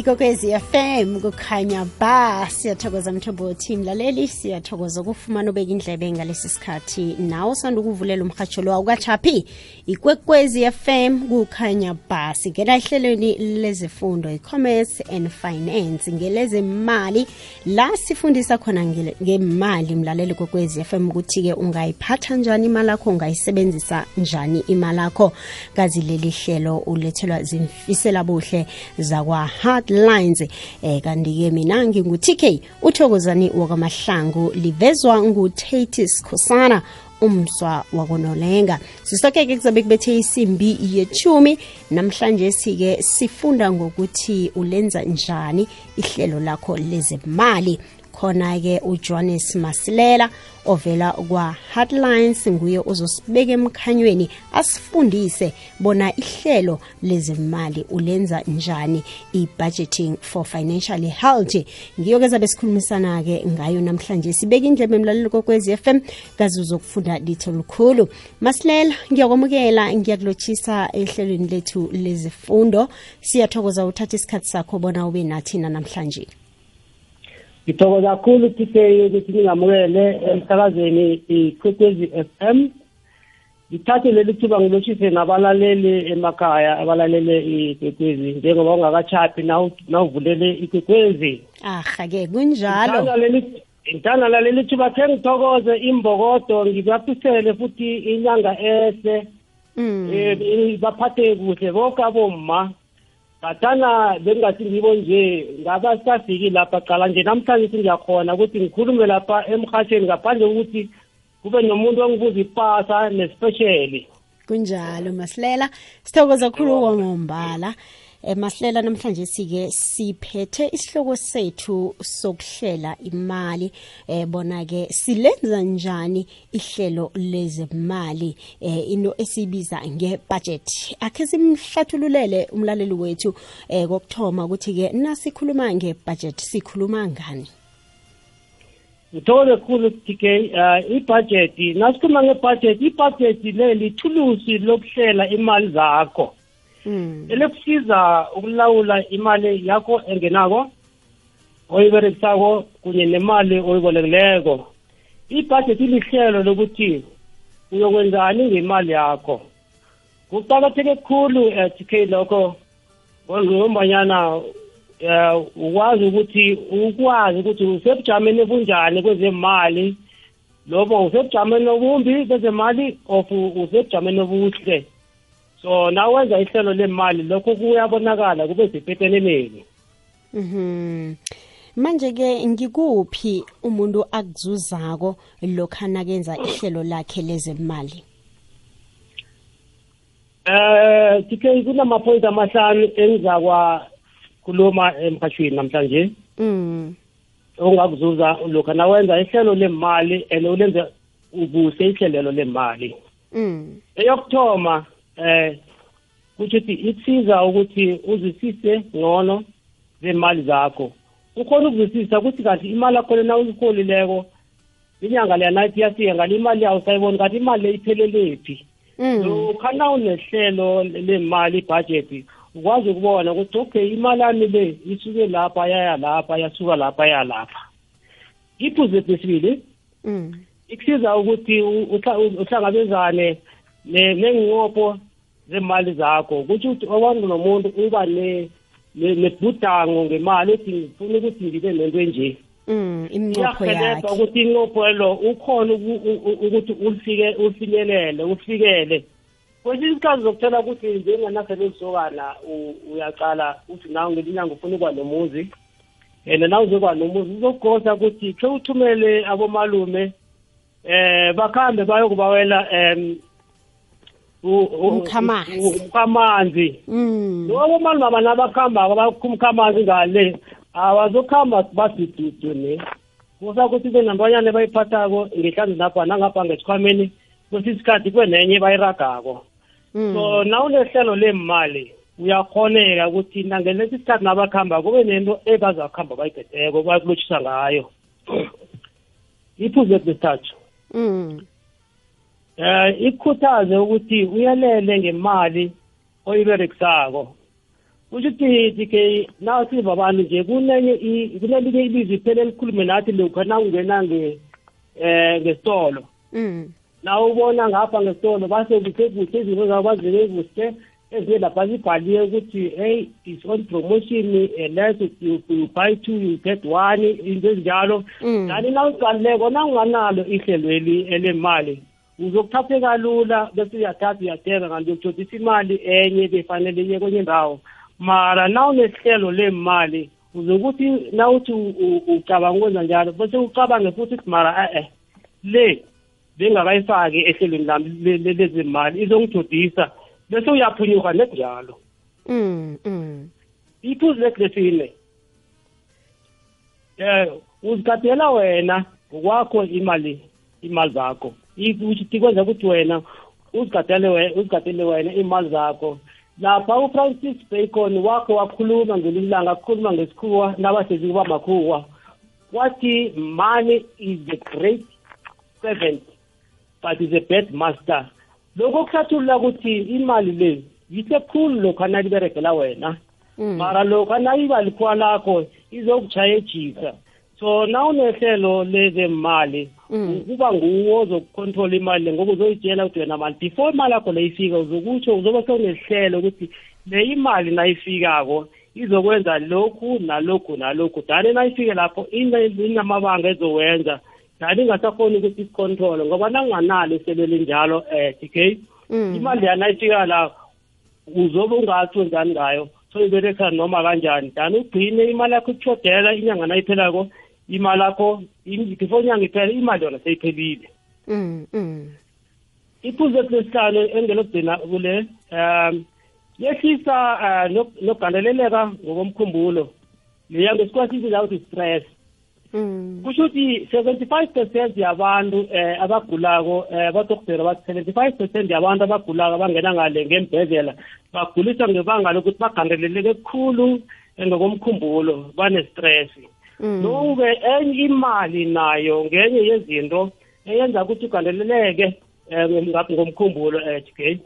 ikokwezi fm kukhanya ba siyathokoza mthombo team laleli siyathokoza ukufumana ubeka indlebe ngalesi sikhathi. Nawe usanda ukuvulela umhatsho lwa ukachaphi ikwekwezi fm kukhanya ba singena ehlelweni lezifundo i-commerce and finance ngelezemali. La sifundisa khona ngemali mlaleli kwekwezi fm ukuthi-ke ungayiphatha njani imali akho ungayisebenzisa njani imali akho kazi leli hlelo ulethelwa zimfisela zakwa heartlines eh kanti-ke mina ngingu-tk uthokozani wakwamahlangu livezwa ngutatis khosana umswa wakonolenga. Sisokeke kuzabe kubethe isimbi yechumi namhlanje sike sifunda ngokuthi ulenza njani ihlelo lakho lezemali khona-ke ujohannes masilela ovela kwa-heartlines nguye uzosibeka emkhanyweni asifundise bona ihlelo lezimali ulenza njani i-budgeting for financial health. Ngiyo-ke zabe sikhulumisana-ke ngayo namhlanje. Sibeke indlebe emlaleli kokwez f m kazi uzokufunda litho lukhulu masilela ngiyakwamukela ngiyakulotshisa ehlelweni lethu lezifundo siyathokoza uthatha isikhathi sakho bona ube nathina namhlanje ngithokoza kakhulu tk ukuthi ningamukele emsakazweni ikwekwezi f m. Ngithathe leli thuba ngilotshise nabalaleli emakhaya abalalele ikwekwezi njengoba ungakachaphi nawuvulele ikwekwezi. Aha-ke kunjalo. Ngithanda laleli thuba. Khe ngithokoze imbokodo ngibaphisele futhi inyanga ehle um baphathe kuhle bonke abomma. Ngathana bengingathi ngibo nje ngaba safiki lapha qala nje namhlanje singiyakhona ukuthi ngikhulume lapha emhatsheni ngaphandle kokuthi kube nomuntu ongibuza ipasa nespecially kunjalo masilela. Sithokoza khulu wangombala emasihlela namhlanje sike siphethe isihloko sethu sokuhlela imali. Eh bona ke silenza njani ihlelo lezemali? Eh into esibiza ngebudget. Akhe simhlathululele umlaleli wethu eh kokthoma ukuthi ke nasikhuluma ngebudget sikhuluma ngani? Ngithokoze khulu TK uh, ibudget nasikhuluma ngebudget ibudget le lithulusi lokuhlela imali zakho. Mm. elekusiza ukulawula imali yakho engenako oyiberekisako kunye nemali oyibolekileko. Ibhajethi lihlelo lokuthi uyokwenzani ngemali yakho. Kuqakatheke khulu eh, TK lokho. Ngombanyana um ukwazi ukuthi ukwazi ukuthi usebujameni obunjani kwezemali lobo usebujameni obumbi kwezemali of usebujameni obuhle. So nawenza ihlelo lemali lokho kuyabonakala kube sepeteleleni mhm. Manje ke ngikuphi umuntu akuzuzako lokho anakenza ihlelo lakhe lezemali? Eh tike kunamaphoyinti amahlanu engizakwa khuluma emphashweni namhlanje. Mm ongakuzuza lokho nawenza ihlelo lemali and ulenze ubuse ihlelelo lemali. Mm. Eyokuthoma eh kusho ukuthi ikusiza ukuthi uzwisise ngcono zemali zakho. Ukhona ukuzwisisa ukuthi kanti imali yakho lena uyiholileko inyanga leya nayithi iyafika ngale imali yawo sayiboni kanti imali le iphelelепhi lokhana unehlelo lemali ibudget ukwazi ukubona ukuthi okay imali yami le isuke lapha yaya lapha yasuka lapha yaya lapha. Iphuze lesibili ikusiza ukuthi uhlangabezane nenginqopho zemali zakho. Ukuthi abantu nomuntu uba nebhudango ngemali ethi ngifuna ukuthi ngibe nento enje. Mm, yakhe. ukuthi inqopho elo ukhona ukuthi ulifike ufinyelele ufikele. Kwesinye isikhathi zokuthola ukuthi njengenasele lisokana uyaqala uthi nawe ngelinyanga ufuna ukuba nomuzi and nawe uzokuba nomuzi uzokugosa ukuthi khe uthumele abomalume eh bakhambe bayokubawela um umkhamanzi. umkhamanzi. Mm. Ngoba manje baba nabakhamba abakhumkhamanzi ngale abazokhamba basidudu ne. Kusakuthi benantwanyana bayiphathako ngehlanzi napha nangapha ngesikhwameni kwesinye isikhathi kwenenye bayiragako. So nawunehlelo lemali uyakhoneka ukuthi nangelesi isikhathi nabakhamba kube nento ebazakuhamba bayipheteko bakulotshisa ngayo. Iphuzu lesithathu. Mm. Eh ikhuthaze ukuthi uyalele ngemali oyiberekisako kusho ukuthi dk naw siva abantu nje kunenye kunelinye ilizwi iphele likhulume nathi lokhu nawungena um ngesitolo. Mm. Na ubona ngapha ngesitolo base kuhle kuhle izinto zabo bazibeke kuhle ezinye lapha zibhaliwe ukuthi hey it's on promotion uh, less you, you buy two you get one into ezinjalo. Kanti na uqalileko na unganalo ihlelweli elemali uzokuthatheka lula bese uyathatha uyathenga kanti uyokuthothisa imali enye befanele iye kwenye ndawo mara na unesihlelo lemali uzokuthi na uthi ucabanga ukwenza njalo bese ucabange futhi mara e-e le bengakayifaki ehlelweni lami lezimali izongithodisa bese uyaphunyuka nekunjalo. Iphuzu lekulesine eh uzikadela wena ngokwakho imali imali zakho. Ukuthi kwenza ukuthi wena uzigadele wena uzigadele wena imali zakho. Lapha uFrancis Bacon wakho wakhuluma ngelinye ilanga akhuluma ngesikhuwa nabahlezi bamakhuwa. Wathi money is the great servant but is a bad master. Lokho kuhlathulula ukuthi imali le yihle khulu lokhu analiberegela wena. Mara lokhu anayiba likhuwa lakho izokuchaya ejisa so na unehlelo lezemali kuba nguwo ozokucontrol imali le ngoba uzoyitshela ukuthi wena mali before imali yakho le ifika uzokutsho uzobe sewunehlelo ukuthi le imali nayifikako izokwenza lokhu nalokhu nalokhu. Dani nayifike lapho inamabanga ezowenza dani ingasakhoni ukuthi isicontrole ngoba nanginganalo ihlelo elinjalo um d k imali yanayifika la uzobe ungathi wenzani ngayo? So iberekisa noma kanjani? Dani ugcine imali yakho ikushodela inyanga nayiphelako imali yakho before inyanga iphela imali yona seyiphelile. Mm mm. Iphuzu lesihlanu engelokugcina kule um yehlisa uh, nokugandeleleka ngokomkhumbulo. Leya ngesikhuwa sibiza ukuthi stress. Mm. Kusho ukuthi seventy-five percent yabantu um abagulako um badokotela bathi seventy-five percent yabantu abagulako abangena ngale ngembhedlela baguliswa ngebanga lokuthi bagandeleleke kukhulu ngokomkhumbulo bane-stress. Noke enye imali nayo ngenye yezinto eyenza ukuthi ugandeleleke um ngomkhumbulo um okay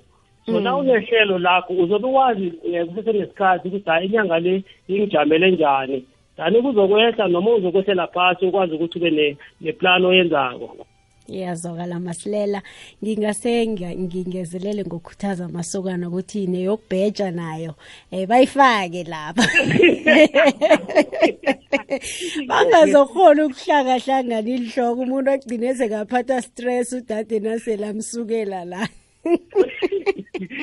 so na unehlelo lakho uzobe wazi um kusesenesikhathi ukuthi hayi inyanga le ingijamele njani? Dani kuzokwehla noma uzokwehlela phasi ukwazi ukuthi ube neplani oyenzako. Iyazwakala masilela. Ngingase ngingezelele ngokukhuthaza amasokana ukuthi neyokubheja nayo. Um bayifake lapha. Bangazokhona ukuhlangahlangana inhloko umuntu agcine sekaphatha stress udade naselamsukela la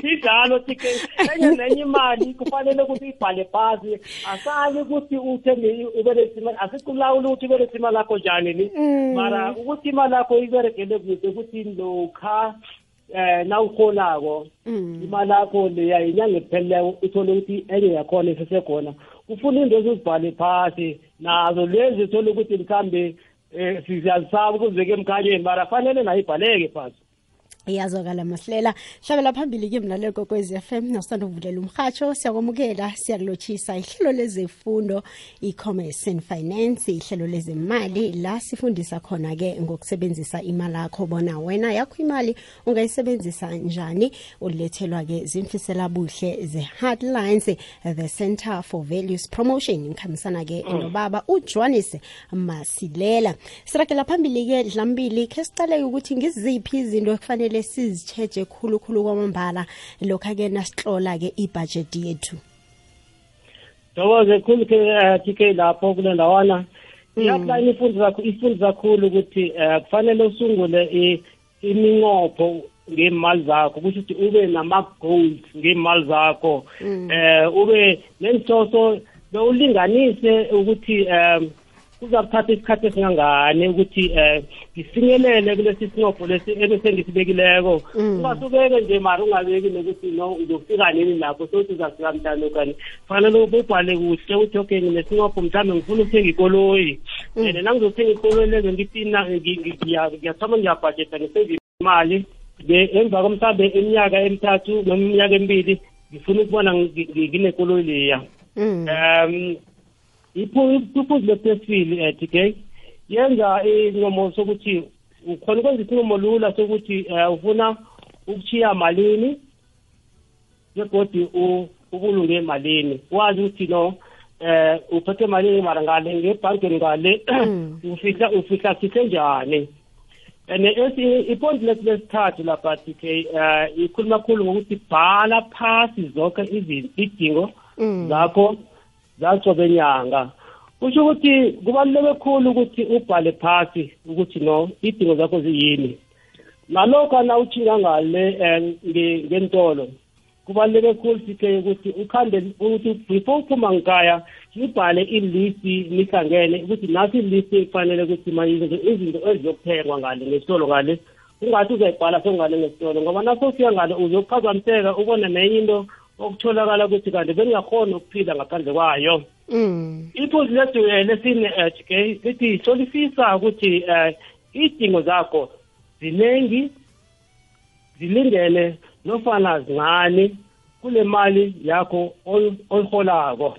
injalo tike enye nenye imali kufanele ukuthi ibhale phasi. Asali ukuthi uthenge uberegisa imali asikulawula ukuthi uberegisa imali yakho njani ni. Mara ukuthi imali yakho iberegele kude ukuthi lokha eh nawuholako imali yakho leya inyanga epheleleko uthole ukuthi enye yakhona isesekhona. Ufuna into ezizibhale phasi nazo lezi uthole ukuthi mhlambe um sizazisaba ukuzibeka emkhanyeni mara fanele nayo ibhaleke phasi. Iyazwakala masilela. Hlabela phambili ke mlalelo f m nasanda ukuvulela umhatsho siyakwamukela siyakulotshisa ihlelo lezefundo i-commerce and finance ihlelo lezemali. La sifundisa khona ke ngokusebenzisa imali yakho bona wena yakho imali ungayisebenzisa njani. Ulethelwa ke zimfisela buhle ze-hardlines the center for values promotion. Ngikhambisana ke nobaba ujohanis masilela. Sirakela phambili ke dlambili khe sicale ukuthi ngiziphi izinto ekufanele kumele sizitsheje khulukhulu kwamambala. Lokha-ke nasihlola-ke ibhajethi yethu. Thokoze khulu ke tk lapho kule ndawana iyaplani ifundi kakhulu ukuthi um kufanele usungule iminqopho ngemali zakho. Kusho ukuthi ube nama-goals ngemali zakho. Um ube nenhloso bewulinganise ukuthi um kuzakuthatha isikhathi esingangani ukuthi um ngifinyelele kulesi sinqopho lesi ebesengisibekileyo ungasubeke nje mari ungabeki nokuthi no uzofika nini lapho sokuthi uzafika mhlalokani fanele ubhale kuhle ukuthi okay nginesinqopho mhlawumbe ngifuna ukuthenga ikoloyi. And nangizothenga ikoloyi lezo ngithi ngiyathoma ngiyabhajetha ngiseve imali emva komhlambe iminyaka emithathu noma iminyaka emibili ngifuna ukubona nginekoloyi leya. Um iphuzu lesesibili um tk yenza isinqumo sokuthi ukhona ukwenza isinqumo lula sokuthi um ufuna ukuchiya malini begodi ubulunge emalini wazi ukuthi no eh uphethe malini mara ngale ngebhankeni ngale ufihla ufihla khise njani. And ipoint lesithathu lapha TK eh ikhuluma kakhulu ngokuthi bhala phasi zonke izidingo zakho. Zacobe nyanga kusho ukuthi kubaluleke kakhulu ukuthi ubhale phasi ukuthi no idingo zakho ziyini. Nalokho na uchinga ngale ngentolo kubaluleke kakhulu sike ukuthi ukhambe ukuthi before uphuma ngikaya sibhale ilisi nihlangene ukuthi naso ilisi ekufanele ukuthi manje izinto eziyokuthengwa ngale ngesitolo ngale. Ungathi uzayibhala songale ngesitolo ngoba naso ufika ngale uzokuphazamiseka ubone nenye into okutholakala ukuthi kanti bengingakhona ukuphila ngaphandle kwayo iphuzu lethu lesine ke lithi solifisa ukuthi um idingo zakho ziningi zilingene nofana zincane kule mali yakho oyiholako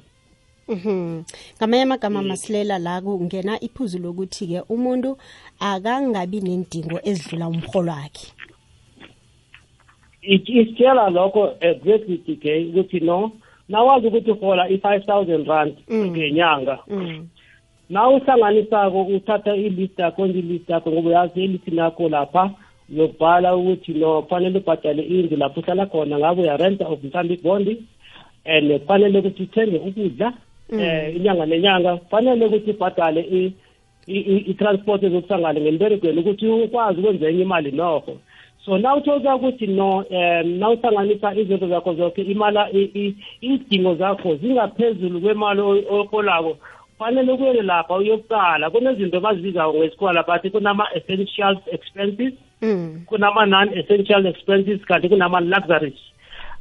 Mhm. Ngamanye amagama masilela la kungena iphuzu lokuthi ke umuntu akangabi nendingo ezidlula umholo wakhe. Isitshela lokho exactly TK ukuthi no nawazi ukuthi uhola i5000 rand ngenyanga. Na uhlanganisako uthatha ilist yakho ilist yakho ngoba uyazi ilist nakho lapha uyobhala ukuthi no fanele ubhadale indlu lapho uhlala khona ngabe uyarenta of mhlawumbe ibondi and kufanele ukuthi uthenge ukudla eh inyanga nenyanga. Kufanele ukuthi ubhadale i-transport ezokusangane ngemberegweni ukuthi ukwazi ukwenza enye imali nokho. So na uthola ukuthi no um na uhlanganisa izinto zakho zonke imala iy'dingo zakho zingaphezulu kwemali oyiholako kufanele kuyele lapha uyokuqala. Kunezinto bazibizayo ngesikhola bathi kunama-essential expenses kunama-non-essential expenses kanti kunama-luxuries.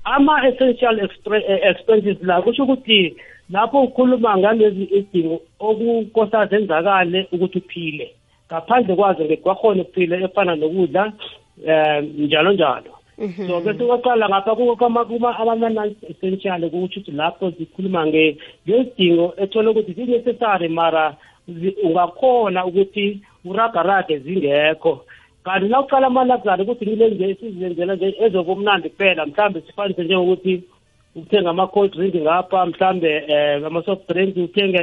Ama-essential expenses la kusho ukuthi lapho ukhuluma ngalezi izidingo okukosa zenzakale ukuthi uphile. Ngaphandle kwazo ngeke kwakhona ukuphila efana nokudla um njalo njalo. So bese kwaqala ngapha ama-non-essential kutsho ukuthi lapho zikhuluma ngezidingo ethole ukuthi zi-necessary mara ungakhona ukuthi uragarage zingekho. Kanti na uqala ama-luxury ukuthi ngile sizenzela nje ezobumnandi kuphela mhlawumbe sifanise njengokuthi ukuthenga ama-cold drink ngapha mhlambe um ama-soft drink uthenga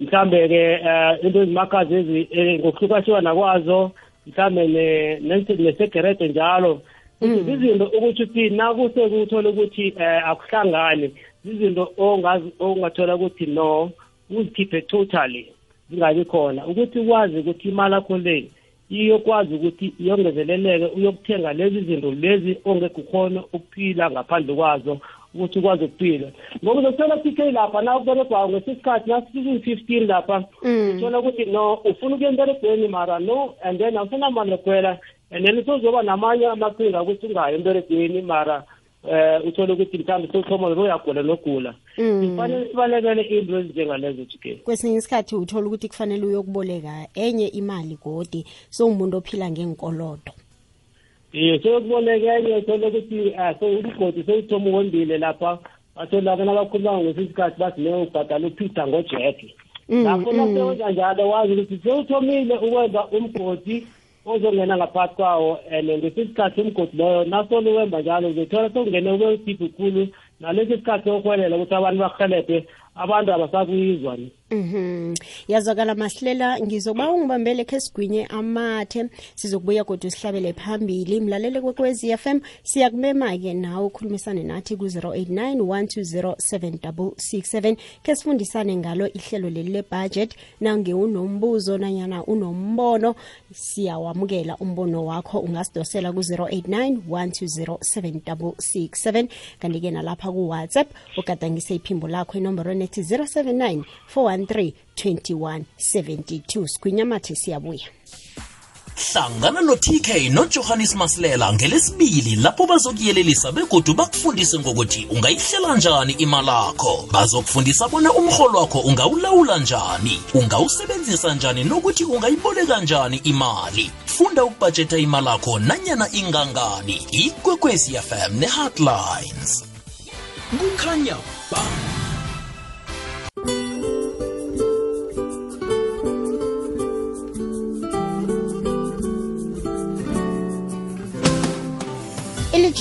mhlambe-ke um into ezimakhazi ezi ngokuhlukahluka kwazo. Mhlambe nesegerede njalo. Izinto ukuthi uthi nakusekuthole ukuthi um akuhlangani. Izinto ongathola ukuthi no uzikhiphe totally zingabi khona. Ukuthi ukwazi ukuthi imali akho le iyokwazi ukuthi iyongezeleleke uyokuthenga lezi zinto lezi ongeke ukhona ukuphila ngaphandle kwazo. Ukuthi ukwazi ukuphila. Ngoba uzothola PK lapha na ukuberegwayo ngesisikhathi nasiku-fifteen lapha uthola ukuthi no ufuna ukuya emberegweni mara no and then awufuna mali yokukhwela and then sozoba namanye amaqhinga ukuthi ungayi emberegweni mara eh uthole ukuthi mhlawumbe sothoma uyagula nogula. Kufanele sibalekele into ezinjengalezo jike kwesinye isikhathi uthola ukuthi kufanele uyokuboleka enye imali godi sowumuntu ophila ngenkolodo ye soyokuboleka enye uthole ukuthi so umgodi sewuthoma uwondile lapha. Bathola bona bakhuluma ngesi sikhathi bathi leyo ubhadala uphitha ngojeke. Lapho nasewenza njalo wazi ukuthi sewuthomile ukwenza umgodi ozongena ngaphakathi kwawo and ngesikhathi umgodi loyo nasolo wemba njalo uzothola sokungene ube deep khulu. Nalesi sikhathi sokuhwelela ukuthi abantu bakuhelebhe abantu abasakuyizwa ni Mhm. Yazwakala masilela ngizoba ungibambele ke sigwinye amathe. Sizokubuya kodwa sihlabele phambili. Mlalele kwekwezi FM siyakumema ke nawe ukhulumisane nathi ku 0891207667 ke sifundisane ngalo ihlelo leli le budget nange unombuzo nanyana unombono siyawamukela umbono wakho. Ungasidosela ku 0891207667 kanti ke nalapha ku WhatsApp ugadangise iphimbo lakho inomboro nethi 079 413 2172 sigwinyamathi siyabuya hlangana no-tk nojohannes masilela ngelesibili lapho bazokuyelelisa begodu bakufundise ngokuthi ungayihlela njani imalakho. Bazokufundisa bona umrholo wakho ungawulawula njani ungawusebenzisa njani nokuthi ungayiboleka njani imali. Funda ukubhajetha imalakho nanyana ingangani. Ikwekwezi fm ne-heartlines. Kukhanya ba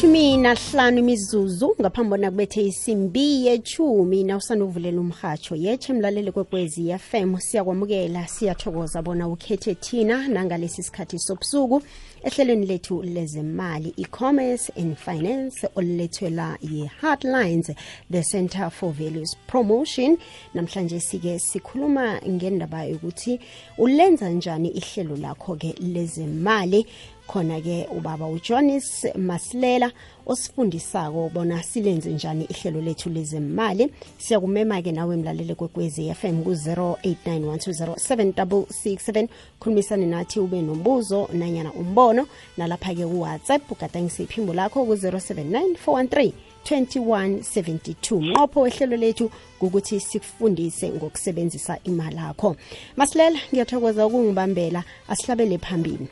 amashumi nahlanu imizuzu ngaphambi bona kubethe isimbi yechumi na usanda uvulela umhatsho yeche mlaleli kwekwezi yafem siyakwamukela siyathokoza bona ukhethe thina nangalesi sikhathi sobusuku. Ehlelweni lethu lezemali e-commerce and finance olulethwela yi-heartlines the center for values promotion. Namhlanje sike sikhuluma ngendaba yokuthi ulenza njani ihlelo lakho-ke lezemali khona-ke ubaba ujonis masilela osifundisako bona silenze njani ihlelo lethu lezemali. Siyakumema-ke nawe mlaleli kwekwezi fm ku-089 khulumisane nathi ube nombuzo nanyana umbono nalapha-ke kuwhatsapp ugadangise iphimbo lakho? ku-079 413 2172 mnqopho wehlelo lethu ukuthi sikufundise ngokusebenzisa imali yakho masilela ngiyathokoza ukungibambela asihlabele phambili.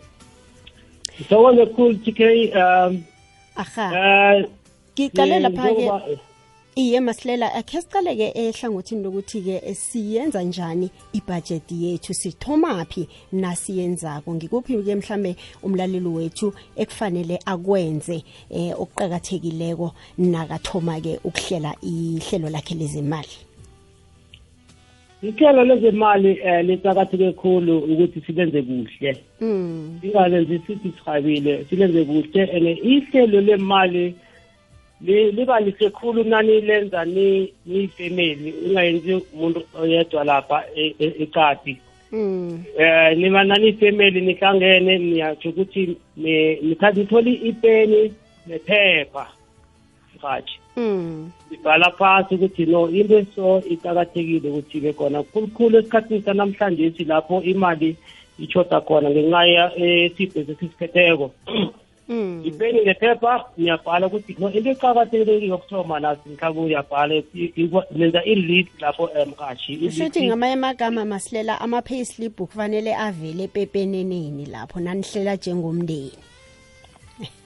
Ngithokoze cool TK um aha. eh ngiqale eh, lapha-ke iye masilela akhe sicale-ke ehlangothini lokuthi-ke siyenza njani ibhajethi yethu? Sithomaphi nasiyenzako? Ngikuphi-ke mhlambe umlaleli wethu ekufanele akwenze um okuqakathekileko nakathoma-ke ukuhlela ihlelo lakhe lezemali ihlelo lezemali eh licakatheke kakhulu ukuthi silenze kuhle mm. singalenzi sithi sihabile silenze kuhle and ihlelo lemali li- liba lihle khulu nani lenza ni niyifamily ungayenzi umuntu oyedwa lapha e- e- ekati Mm. eh niba naniyifamily nihlangene niyatsho ukuthi nithole ipeni nephepha mhathi. Sibhala phasi ukuthi no into eso iqakathekile ukuthi ibe khona. Khulukhulu esikhathini sanamhlanje si lapho imali ichoda khona ngenxa yesibhesi esisiphetheko Mm. ipeni nephepha niyabhala ukuthi no into eqakathekile yokuthoma nasi mhlawumbe uyabhala nenza i-list lapho emqashi shuthi ngamanye amagama masilela ama-payslip kufanele avele epepeneneni lapho nanihlela njengomndeni.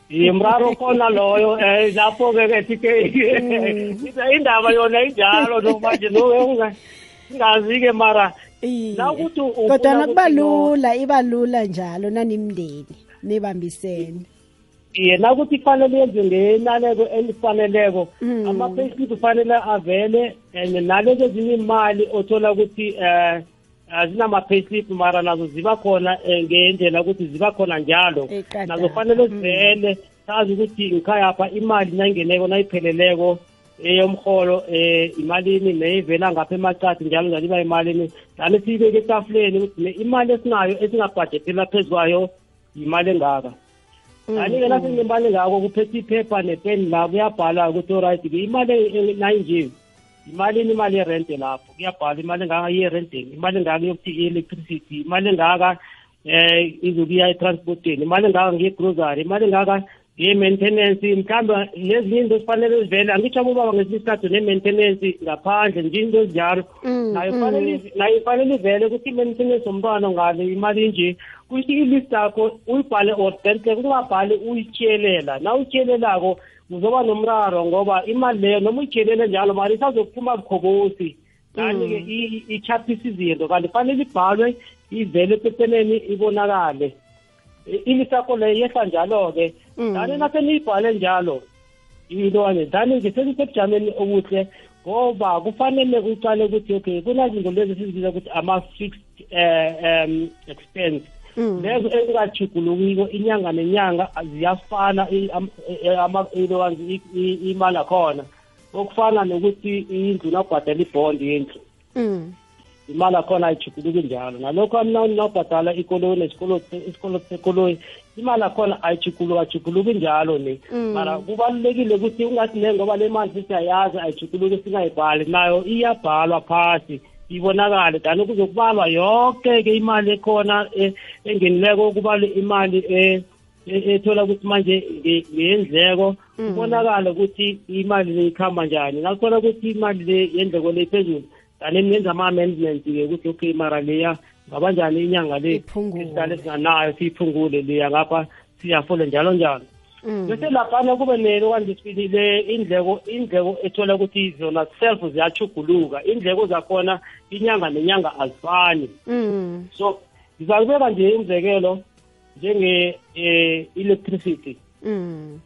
Imraro khona loyo um lapho-ke ke thike indaba yona injalo no manje no singazi-ke mara Iye. La ukuthi ufuna kodwana kuba ukuthi no- lula iba lula njalo nanimndeni nibambisene iye nakuthi kufanele yenze ngenaneko elifaneleko Mm. ama-payslip kufanele avele and nalezo ezinye imali othola ukuthi um azinama-payslip mara nazo ziba khona eh, ngendlela ukuthi ziba khona njalo. Eqadako. nazo kufanele zivele sazi ukuthi ngikhayapha imali nayingeneko nayipheleleko eyomholo eh imalini neyivela ngapha emacadi njalo njalo iba imalini lani siyibeke etafuleni ukuthi ne- imali esinayo esingabhajethela phezu kwayo yimali engaka. Kanti-ke nasengemali ngako kuphethe iphepha nepeni la kuyabhala ukuthi oright ke imali e- nayinje imalini imali yerente lapho. Kuyabhala imali engaka iyerenteni imali engaka yokuthi i-electricity imali engaka eh izokuya etransporteni imali engaka ngegrocery imali engaka nge-maintenance. Mhlawumbe nezinye into zifanele zivele angitsho ubaba ngesinye isikhathi ne-maintenance ngaphandle nje into ezinjalo. Mm, nayo fanele nayo fanele ivele ukuthi i-maintenance yomntwana ngale imali inje kuthi ilist yakho uyibhale ordentle ungabhali uyityelela. Na uyityelelako uzoba nomraro ngoba imali leyo noma uyityelele njalo mali isazophuma bukhobosi kani-ke i- ichaphisa izinto kanti fanele ibhalwe ivele epepeneni ibonakale. I- ilist yakho leyo yehla njalo-ke. Mm. dani naseniyibhale njalo? Intwane dani ngisesisebujameni obuhle ngoba kufanele uqale ukuthi okay kunazinto lezi sizibiza ukuthi ama-fixed um expense. Mm. Lezo ezingajugulukiko inyanga nenyanga ziyafana i- am- eh, ama- ilo- i- i- imali akhona okufana nokuthi indlu nawubhadala ibhondi yendlu. Mm. imali akhona ayijuguluki njalo. Nalokho mna nawubhadala ikoloyi nesikolo isikolo sekoloyi imali akhona ayijuguluki ajuguluki njalo ne Mm. mara kubalulekile ukuthi ungathi ne ngoba le mali sisiyayazi ayijuguluki singayibhali nayo iyabhalwa phasi. Ibonakale dani kuzokubalwa yonke-ke imali ekhona eh, engenileko kubalwe imali eh, eh, ethola ukuthi manje nge- ngeyendleko Mm. kubonakale ukuthi imali le ikhamba njani nakuthola ukuthi imali le yendleko le phezulu dani nenza ama-amendment-ke ukuthi okay mara leya ngaba njani inyanga le Iphungulwe. isidale singanayo siyiphungule leya ngapha siyafole njalo njalo Mm. Bese laphana kube nelokandisibili le indleko indleko ethola ukuthi zona self ziyachuguluka indleko zakhona inyanga nenyanga azifani. Mm. so ngizakubeka nje umzekelo njenge eh, electricity. Mm.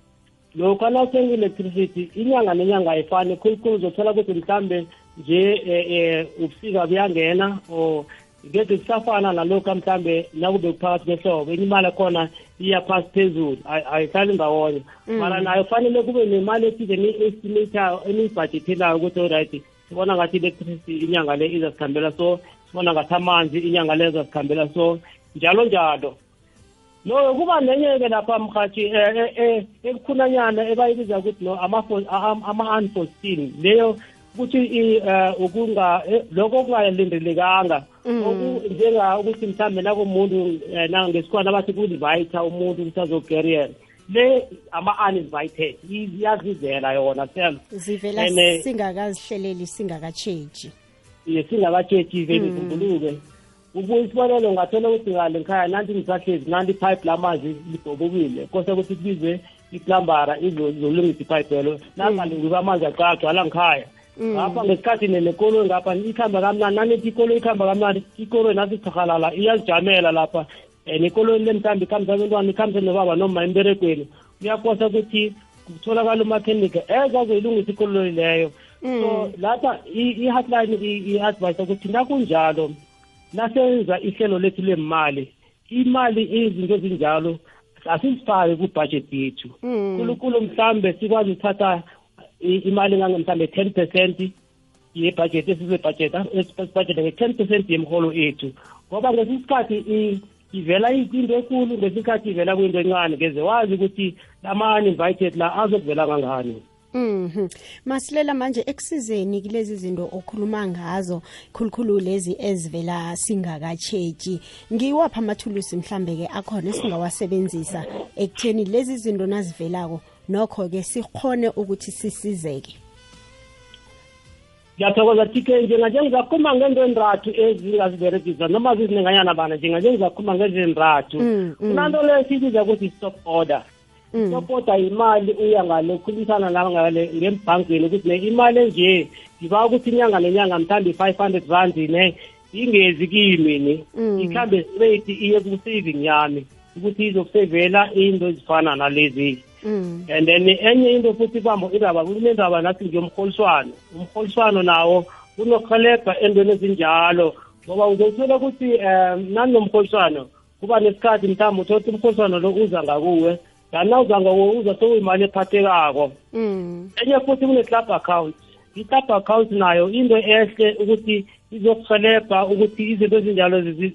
lokhu nawuthenga i-electricity inyanga nenyanga ayifani. Khulukhulu uzothola ukuthi mhlambe nje eh ubusika buyangena or ngeke kusafana nalokhu mhlambe nakube kuphakathi kwehlobo. Enye imali khona iya phasi phezulu. Ayihlali ndawonye. Mara nayo kufanele kube nemali ethize ni-estimator eniyibhajethelayo ukuthi olright sibona ngathi i-electricity inyanga le izasikhambela so sibona ngathi amanzi inyanga le izasikhambela so njalo njalo. No kuba nenye-ke lapha mhathi ekukhunanyana ebayibiza ukuthi no ama-unforeseen. Leyo ukuthi ukunga lokho okungalindelekanga. Njenga ukuthi mhlambe nakumuntu ngesikhwana abathi ku-invite umuntu ukuthi azogeriyela le ama-uninvited iyazizela yona sel zivela singakazihleleli singakatsheji ye singakatsheji vele kumbuluke ubuye isibonelo ngathola ukuthi ngale ngikhaya nanti ngisahlezi nanti ipipe lamanzi libhobokile kose ukuthi kubizwe iplambara izolungisa ipipe lelo nangalungisa amanzi acagcwala ngikhaya ngapha ngesikhathi nekoloyi ngapha ikhamba kamnandi nanethi ikoloyi ikhamba kamnandi ikoloyi nathi ithahalala iyazijamela lapha. Um nekoloyi le mhlawumbe ikhambisa abentwana ikhambise nobaba noma emberegweni. Uyakosa ukuthi kutholakala umakhenika ezazoyilungisa ikoloyi leyo. So lapha i-hotline i-advise ukuthi nakunjalo nasenza ihlelo lethu lemali imali izinto ezinjalo asizifake kubudget yethu. Khulukhulu mhlambe sikwazi ukuthatha imali engange ten percent yebudget esizebudgeta esibudgeta nge-ten percent yemholo ethu ngoba ngesi sikhathi ivela into enkulu ngesikhathi ivela kuyinto encane ngeze wazi ukuthi lama-uninvited la azokuvela kangani Mhm. Masilela manje ekusizeni kulezi zinto okhuluma ngazo khulukhulu lezi ezivela singakacheji. Ngiwapha amathulusi mhlambe ke akhona esingawasebenzisa ekutheni lezi zinto nazivelako nokho ke sikhone ukuthi sisizeke. ngiyathokoza tk njenganje ngizakhuluma ngento enrathu ezingaziberegisa noma zizinenganyana bana njenganje ngizakhuluma ngezinrathu kunanto leyo siyibiza ukuthi stop order. Stop order imali uya ngale khulumisana nangale ngembhankini ukuthi ne imali enje ngiba ukuthi inyanga nenyanga mhlawumbe i-five hundred rand ne ingezi kimi ni ikhambe straight iye ku-saving yami ukuthi izokusevela into ezifana nalezi. Mm. And then enye into futhi kwambo indaba kunendaba nathi ngiyomholiswano umholiswano nawo unokuhelebha entweni ezinjalo. Ngoba uzothola ukuthi um nanomholiswano kuba nesikhathi mhlawumbe uthola ukuthi umholiswano lo uza ngakuwe. Kanti na uza ngakuwe uza sokuyimali ephathekako. Mm. enye futhi kune-club account. I-club account nayo into ehle ukuthi izokuhelebha ukuthi izinto ezinjalo zi- zi-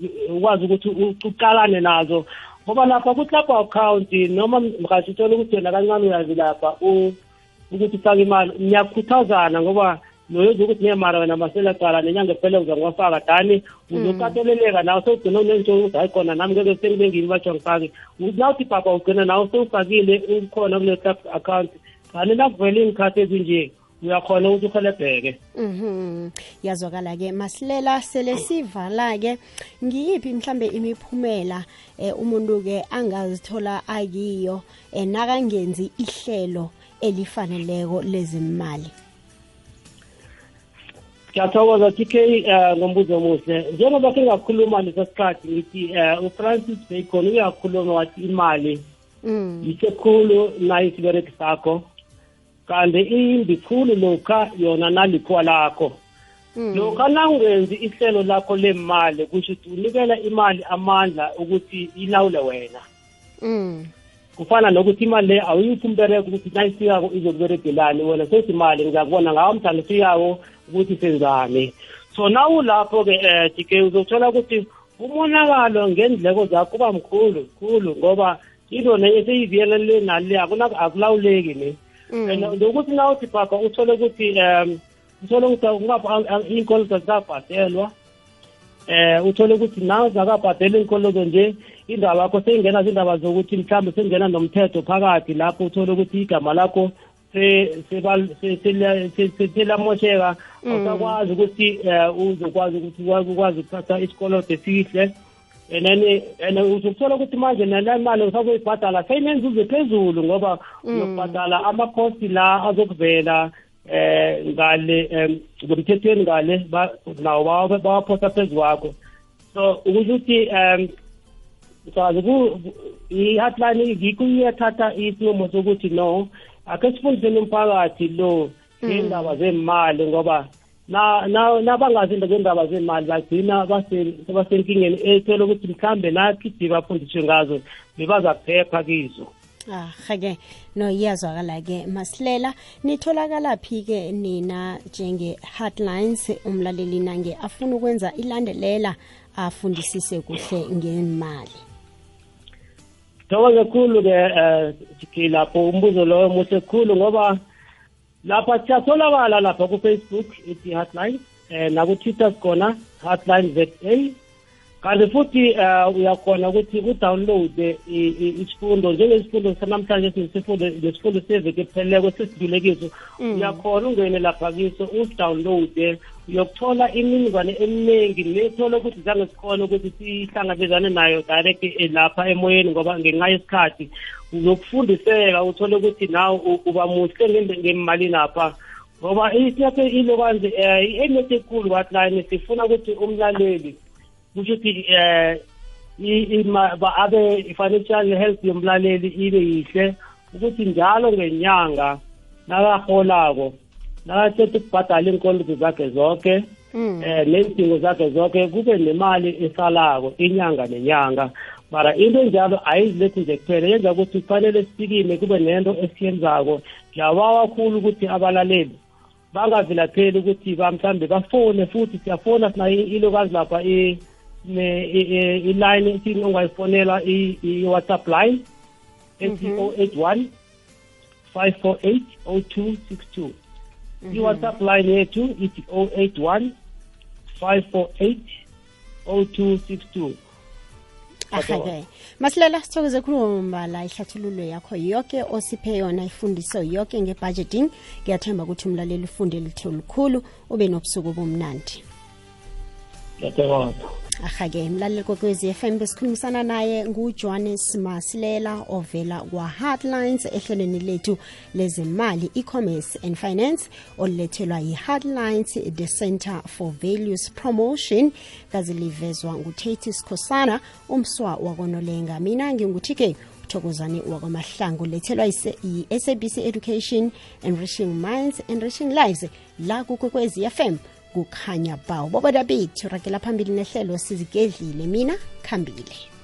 zi- ukwazi ukuthi uqalane nazo. Ngoba lapha ku-club account noma mkhathi uthola ukuthi wena kancane uyazi lapha u- ukuthi ufake imali niyakhuthazana ngoba noyenza ukuthi nemara wena masela cala nenyanga ephele uza ngiwafaka dani. Uzokateleleka nawe sewugcina unentsho ukuthi hayi khona nami ngeke sengile ngini batsho ngifake nawuthi bhaba ugcina nawe sewufakile ukhona kule club account. Kanti nakuvele iy'nkhathi ezinje uyakhona ukuthi uhelebheke Mhm. Yazwakala ke masilela sele sivala ke ngiyiphi mhlambe imiphumela eh umuntu ke angazithola akiyo eh nakangenzi ihlelo elifaneleko lezimali. ngiyathokoza tk um ngombuzo omuhle njengoba ke ngakhuluma lesa sikhathi ngithi um ufrancis bacon uyakhuluma wathi imali Mm. yisekhulu nayo isibereki sakho kanti imbi khulu lokha yona nalikhuwa lakho. Lokha nawungenzi ihlelo lakho lemali kusho ukuthi unikela imali amandla ukuthi ilawule wena. Mm. kufana nokuthi imali le awuyiphi umbereko ukuthi nayifikako izokuberegelani wena sethi imali ngizakubona ngawo mhlawumbe ifikako ukuthi senzani. So nawulapho-ke um dike uzothola ukuthi umonakalo ngendleko zakho kuba mkhulu khulu ngoba into nenye seyiviyelele nale akulawuleki ne and nokuthi nawuthi bhaka uthole ukuthi um uthole ukuthi ungapha- iy'nkoloto zikabhadelwa eh uthole ukuthi nawe zakabhadela inkoloto nje indaba yakho seyingena zindaba zokuthi mhlawumbe sengena nomthetho phakathi lapho uthole ukuthi igama lakho selamosheka. Awusakwazi ukuthi um uzokwazi ukuthi ukwazi ukuthatha isikoloto esihle and then and uzokuthola ukuthi manje nale mali usazoyibhadala seyinenzuzo phezulu ngoba uyokubhadala amakhosti la azokuvela eh ngale ngomthethweni ngale ba- nawo bawa- bawaphosa phezu kwakho. So ukusho ukuthi um ku- i-hotline ngikho iyathatha isinqumo sokuthi no ake sifundiseni umphakathi lo ngendaba zemali ngoba na na nabangazi into ngendaba zemali bagcina base- sebasenkingeni ethola ukuthi mhlambe nakhidi bafundiswe ngazo bebaza kuphepha kizo ahake no iyazwakala-ke masilela. Nitholakala-phi-ke nina njenge-headlines umlaleli nange afuna ukwenza ilandelela afundisise kuhle ngemali thokoze khulu-ke um lapho umbuzo loyo muhle khulu ngoba lapha siyatholakala lapha ku-facebook ithi hotline um nakutwitter sikhona hotline za kanti futhi um uyakhona ukuthi i- isifundo njengesifundo sanamhlanje sinesifundo lesifundo seveke epheleleko sesidlule kiso uyakhona ungene lapha kiso usidownloade uyokuthola imininingwane eminingi nethola ukuthi zange sikhona ukuthi sihlangabezane nayo direct eh, lapha emoyeni ngoba ngenxa yesikhathi uzokufundiseka uthole ukuthi nawe uba muhle ngende- ngemalini apha ngoba isinyathelo ilokwanze um i-enet ekhulu katline sifuna ukuthi umlaleli kusho ukuthi eh ba- abe i-financial health yomlaleli ibe yihle ukuthi njalo ngenyanga nakaholako nakaceda ukubhadala iinkoloto zakhe zonke Mm. eh nezidingo zakhe zonke kube nemali esalako inyanga nenyanga. Mara into enjalo ayizilethi nje kuphela yenza ukuthi kufanele sisikime kube nento esiyenzako ngiyabawa kakhulu ukuthi abalaleli bangavilapheli ukuthi ba mhlambe bafone futhi siyafona sinayo ilokazi lapha i- ne- i- i- i-line ethi ongayifonela i- i-whatsapp line ethi 081 548 0262 i-whatsapp line yethu ithi 081 548 0262 ahake masilela sithokoze khulu mbala ihlathululo yakho yoke osiphe yona ifundiso yoke nge-budgeting. Ngiyathemba ukuthi umlaleli ufunde litho olukhulu ube nobusuku obumnandi. Ngiyathokoza ahake mlaleli kokwezi FM besikhulumisana naye ngujohannes masilela ovela kwa-hardlines ehlelweni lethu lezemali e-commerce and finance olulethelwa yi-hardlines the center for values promotion. Kazi livezwa ngutate sikhosana umswa wakonolenga. Mina ngingutike uthokozane wakwamahlangu. Lethelwa yi-sabc education enriching minds enriching lives la kukwekwezi fm kukhanya bawo. Bobadabithi bethu ragela phambili nehlelo sizigedlile mina khambile